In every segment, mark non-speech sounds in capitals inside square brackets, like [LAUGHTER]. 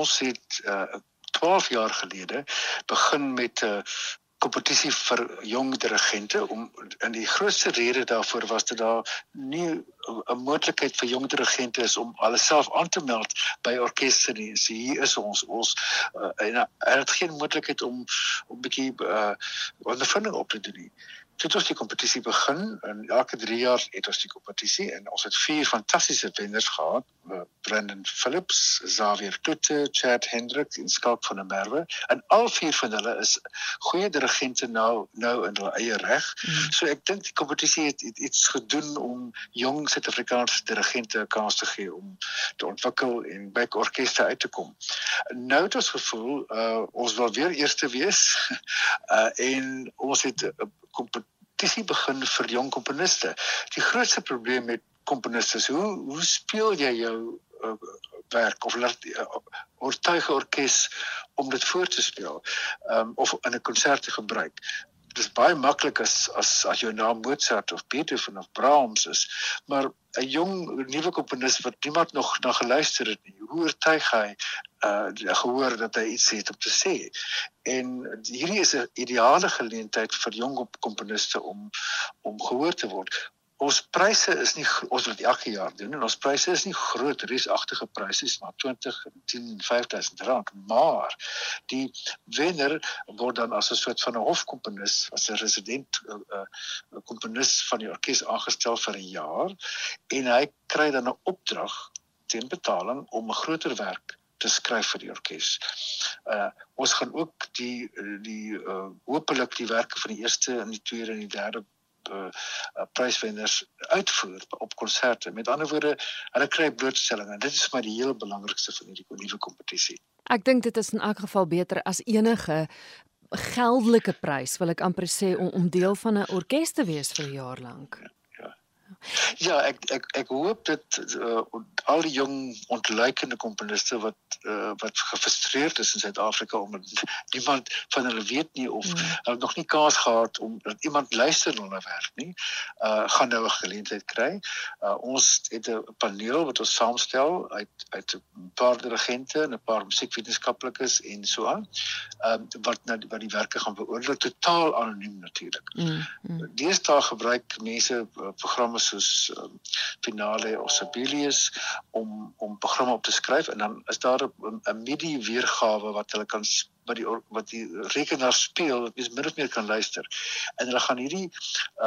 ons het uh, 12 jaar gelede begin met 'n uh, kompetisie vir jong dirigente om en die grootste rede daarvoor was dat daar nie 'n moontlikheid vir jong dirigente is om alleself aan te meld by orkeste nie. So hier is ons ons uh, en hulle het geen moontlikheid om om 'n bietjie uh, ondervinding op te doen nie het ons die kompetisie begin en elke 3 jaar het ons die kompetisie en ons het vier fantastiese wenners gehad. Uh, Brendan Phillips, Xavier Tutte, Chad Hendricks en Skalk van der Merwe en al vier van hulle is goeie dirigente nou nou in hulle eie reg. Mm. So ek dink die kompetisie het, het iets gedoen om jong Suid-Afrikaanse dirigente 'n kans te gee om te ontwikkel en by orkeste uit te kom. Nou het ons gevoel uh, ons wil weer eerste wees uh, [LAUGHS] en ons het 'n uh, kompetisie begin vir jong komponiste. Die grootste probleem met komponiste is hoe hoe speel jy jou uh, werk of laat uh, oortuig orkes om dit voor te speel um, of in 'n konsert te gebruik. Dit is baie maklik as as as jou naam Mozart of Beethoven of Brahms is, maar 'n jong nuwe komponis wat niemand nog na geluister het nie. Hoe oortuig hy uh gehoor dat hy iets het om te sê? En hierdie is 'n ideale geleentheid vir jong komponiste om om gehoor te word ons pryse is nie ons dit elke jaar doen en ons pryse is nie groot reusagtige pryse is maar 20 10 5000 rand maar die wenner word dan as 'n soort van 'n hofkomponis as 'n resident 'n uh, uh, komponis van die orkes aangestel vir 'n jaar en hy kry dan 'n opdrag teen betaling om 'n groter werk te skryf vir die orkes. Uh ons gaan ook die die uh hopelik die werke van die eerste en die tweede en die derde uh, uh, pryswenners uitvoer op konserte. Met ander woorde, hulle kry blootstelling en dit is maar die heel belangrikste van hierdie nuwe kompetisie. Ek dink dit is in elk geval beter as enige geldelike prys, wil ek amper sê om om deel van 'n orkes te wees vir 'n jaar lank. Ja. Ja, ek ek ek hoop dat uh, al die jong ontluikende komponiste wat uh, wat gefrustreerd is in Suid-Afrika omdat niemand van hulle weet nie of mm. hulle nog nie kans gehad om dat iemand luister na hulle werk nie, uh gaan nou 'n geleentheid kry. Uh ons het 'n paneel wat ons saamstel uit uit 'n paar dirigente en 'n paar musiekwetenskaplikes en so aan. Ehm uh, wat nou wat die werke gaan beoordeel totaal anoniem natuurlik. Mm. mm. Deesdae gebruik mense uh, programme soos um, Finale of Sibelius om om programme op te skryf en dan is daar 'n MIDI weergawe wat hulle kan wat die wat die rekenaar speel wat mens min of meer kan luister. En hulle gaan hierdie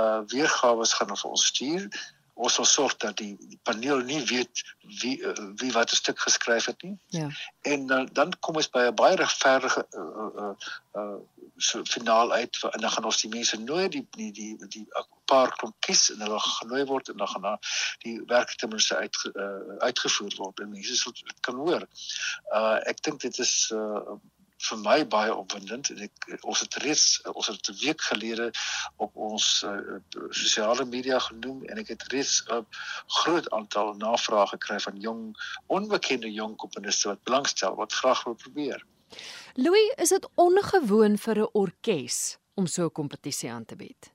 uh weergawe gaan vir ons stuur ons sal sorg dat die, die paneel nie weet wie uh, wie wat 'n stuk geskryf het nie. Ja. En dan dan kom ons by 'n baie regverdige uh uh, uh so finaal uit en dan gaan ons die mense nooi die die die die paar klomp kies en hulle genooi word en dan gaan daar die werk ten minste uit uh, uitgevoer word en mense sal dit kan hoor. Uh ek dink dit is uh vir my baie opwindend en ek ons het reeds ons het 'n week gelede op ons uh, sosiale media genoem en ek het reeds 'n uh, groot aantal navrae gekry van jong onbekende jong komponiste wat belangstel wat graag wil probeer. Louis, is dit ongewoon vir 'n orkes om so 'n kompetisie aan te bied?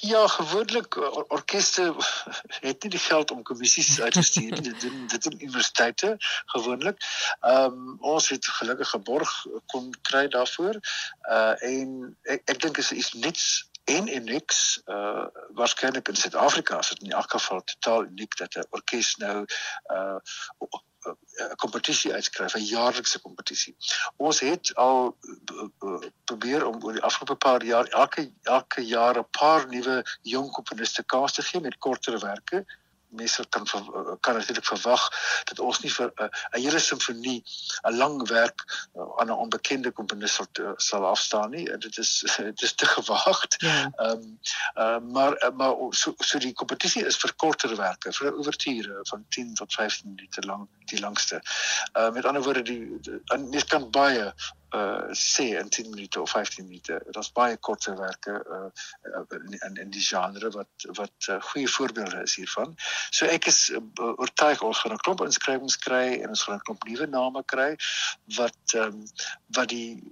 Ja, gewoonlik or orkeste [LAUGHS] het nie die geld om kommissies uit te stuur nie. Dit doen dit doen universiteite gewoonlik. Ehm um, ons het gelukkig geborg kon kry daarvoor. Uh en ek, ek dink is iets niks en niks uh waarskynlik in Suid-Afrika is dit in elk geval totaal uniek dat 'n orkes nou uh 'n kompetisie uitskryf, 'n jaarlikse kompetisie. Ons het al probeer om oor die afgelope paar jaar elke elke jaar 'n paar nuwe jong komponiste kans te gee met korterwerke mense kan kan natuurlik verwag dat ons nie vir 'n uh, hele simfonie 'n lang werk uh, aan 'n onbekende komponis sal sal afstaan nie dit is [LAUGHS] dit is te gewaagd. Ja. Ehm ja. um, uh, maar uh, maar so so die kompetisie is vir korter werke vir 'n oorture van 10 tot 15 minute lank die langste. Uh, met ander woorde die, die, die mens kan baie uh sê in 10 minute of 15 minute. Dit's baie korte werke uh in in die genre wat wat uh, goeie voorbeelde is hiervan. So ek is uh, oortuig ons gaan 'n klomp inskrywings kry en ons gaan 'n klomp nuwe name kry wat ehm um, wat die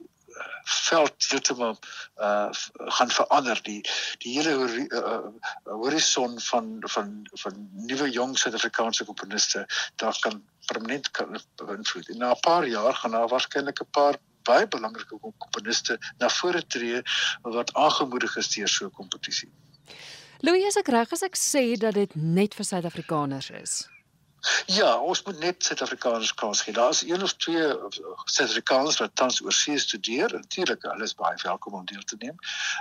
veld heeltemal uh gaan verander die die hele uh, uh, horison van van van nuwe jong Suid-Afrikaanse komponiste daar kan permanent kan beïnvloed. En na 'n paar jaar gaan daar waarskynlik 'n paar baie belangrike komponiste na vore tree wat aangemoedig is deur so 'n kompetisie. Louis, as ek reg is, ek sê dat dit net vir Suid-Afrikaners is. Ja, ons moet net Suid-Afrikaners kans gee. Daar's een of twee Suid-Afrikaners wat tans oorsee studeer. Natuurlik, hulle is baie welkom om deel te neem.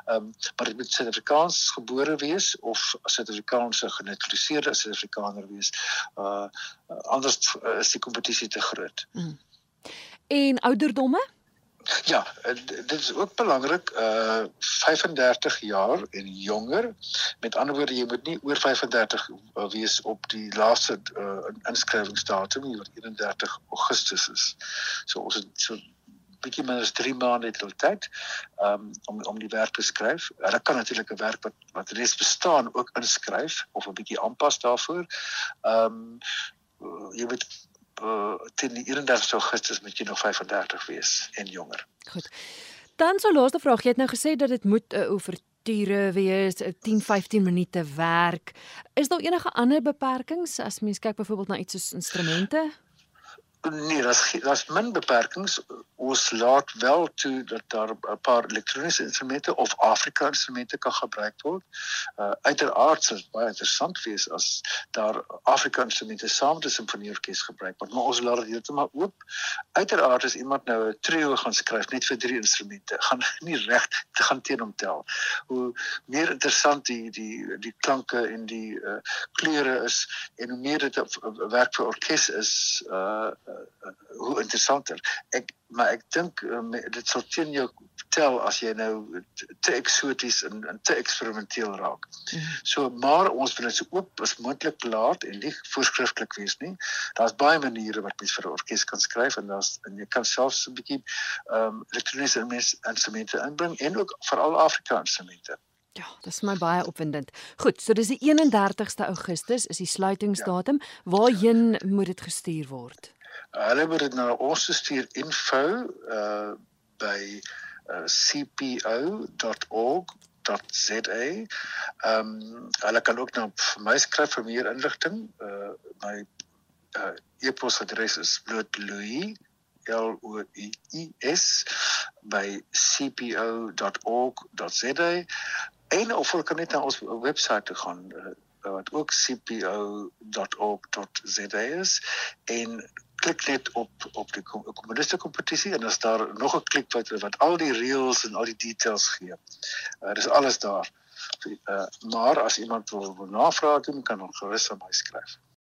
Ehm, um, maar dit moet Suid-Afrikaans gebore wees of Suid-Afrikaanse genaturaliseerde Suid-Afrikaner wees. Uh anders is die kompetisie te groot. Mm. En ouderdomme? Ja, dit is ook belangrik uh 35 jaar en jonger. Met ander woorde, jy moet nie oor 35 wees op die laaste uh inskrywingsdatum nie wat 31 Augustus is. So ons het so bietjie minder as 3 maande het hulle tyd um om om die werk te skryf. Hulle kan natuurlik 'n werk wat wat reeds bestaan ook inskryf of 'n bietjie aanpas daarvoor. Um jy weet uh, teen die 31 Augustus moet jy nog 35 wees en jonger. Goed. Dan so laaste vraag, jy het nou gesê dat dit moet 'n uh, oorture wees, 10-15 minute werk. Is daar enige ander beperkings as mens kyk byvoorbeeld na iets soos instrumente? Nee, daar's daar's min beperkings. Ons laat wel toe dat daar 'n paar elektroniese instrumente of Afrika instrumente kan gebruik word. Uh uiteraard sou baie interessant wees as daar Afrika instrumente saam met 'n simfonieorkes gebruik word, maar ons laat dit heeltemal oop. Uiteraard as iemand nou 'n trio gaan skryf net vir drie instrumente, gaan [LAUGHS] nie reg te gaan teen hom tel. Hoe meer interessant die die die klanke en die uh kleure is en hoe meer dit 'n werk vir orkes is, uh uh, hoe interessanter. Ek maar ek dink um, dit sal teen jou tel as jy nou te eksoties en, en te eksperimenteel raak. Mm. So maar ons wil dit so oop as moontlik laat en nie voorskrifklik wees nie. Daar's baie maniere wat mens vir 'n orkes kan skryf en daar's en jy kan selfs 'n bietjie ehm um, elektroniese instrumente inbring en ook veral Afrikaanse instrumente. Ja, dit is my baie opwindend. Goed, so dis die 31ste Augustus is die sluitingsdatum. Ja. Waarheen moet dit gestuur word? Hulle moet dit na ons stuur info uh by uh, cpo.org.za. Ehm um, hulle kan ook na my skryf vir meer inligting. Uh my uh e-posadres is blootlouis L O U I S by cpo.org.za en of hulle kan net na ons webwerf toe gaan uh, wat ook cpo.org.za is en klik net op op die kommuniste kompetisie en as daar nog 'n klik wat wat al die reëls en al die details gee. Uh, dis alles daar. Uh, maar as iemand wil, wil navraag doen, kan hom gerus aan my skryf.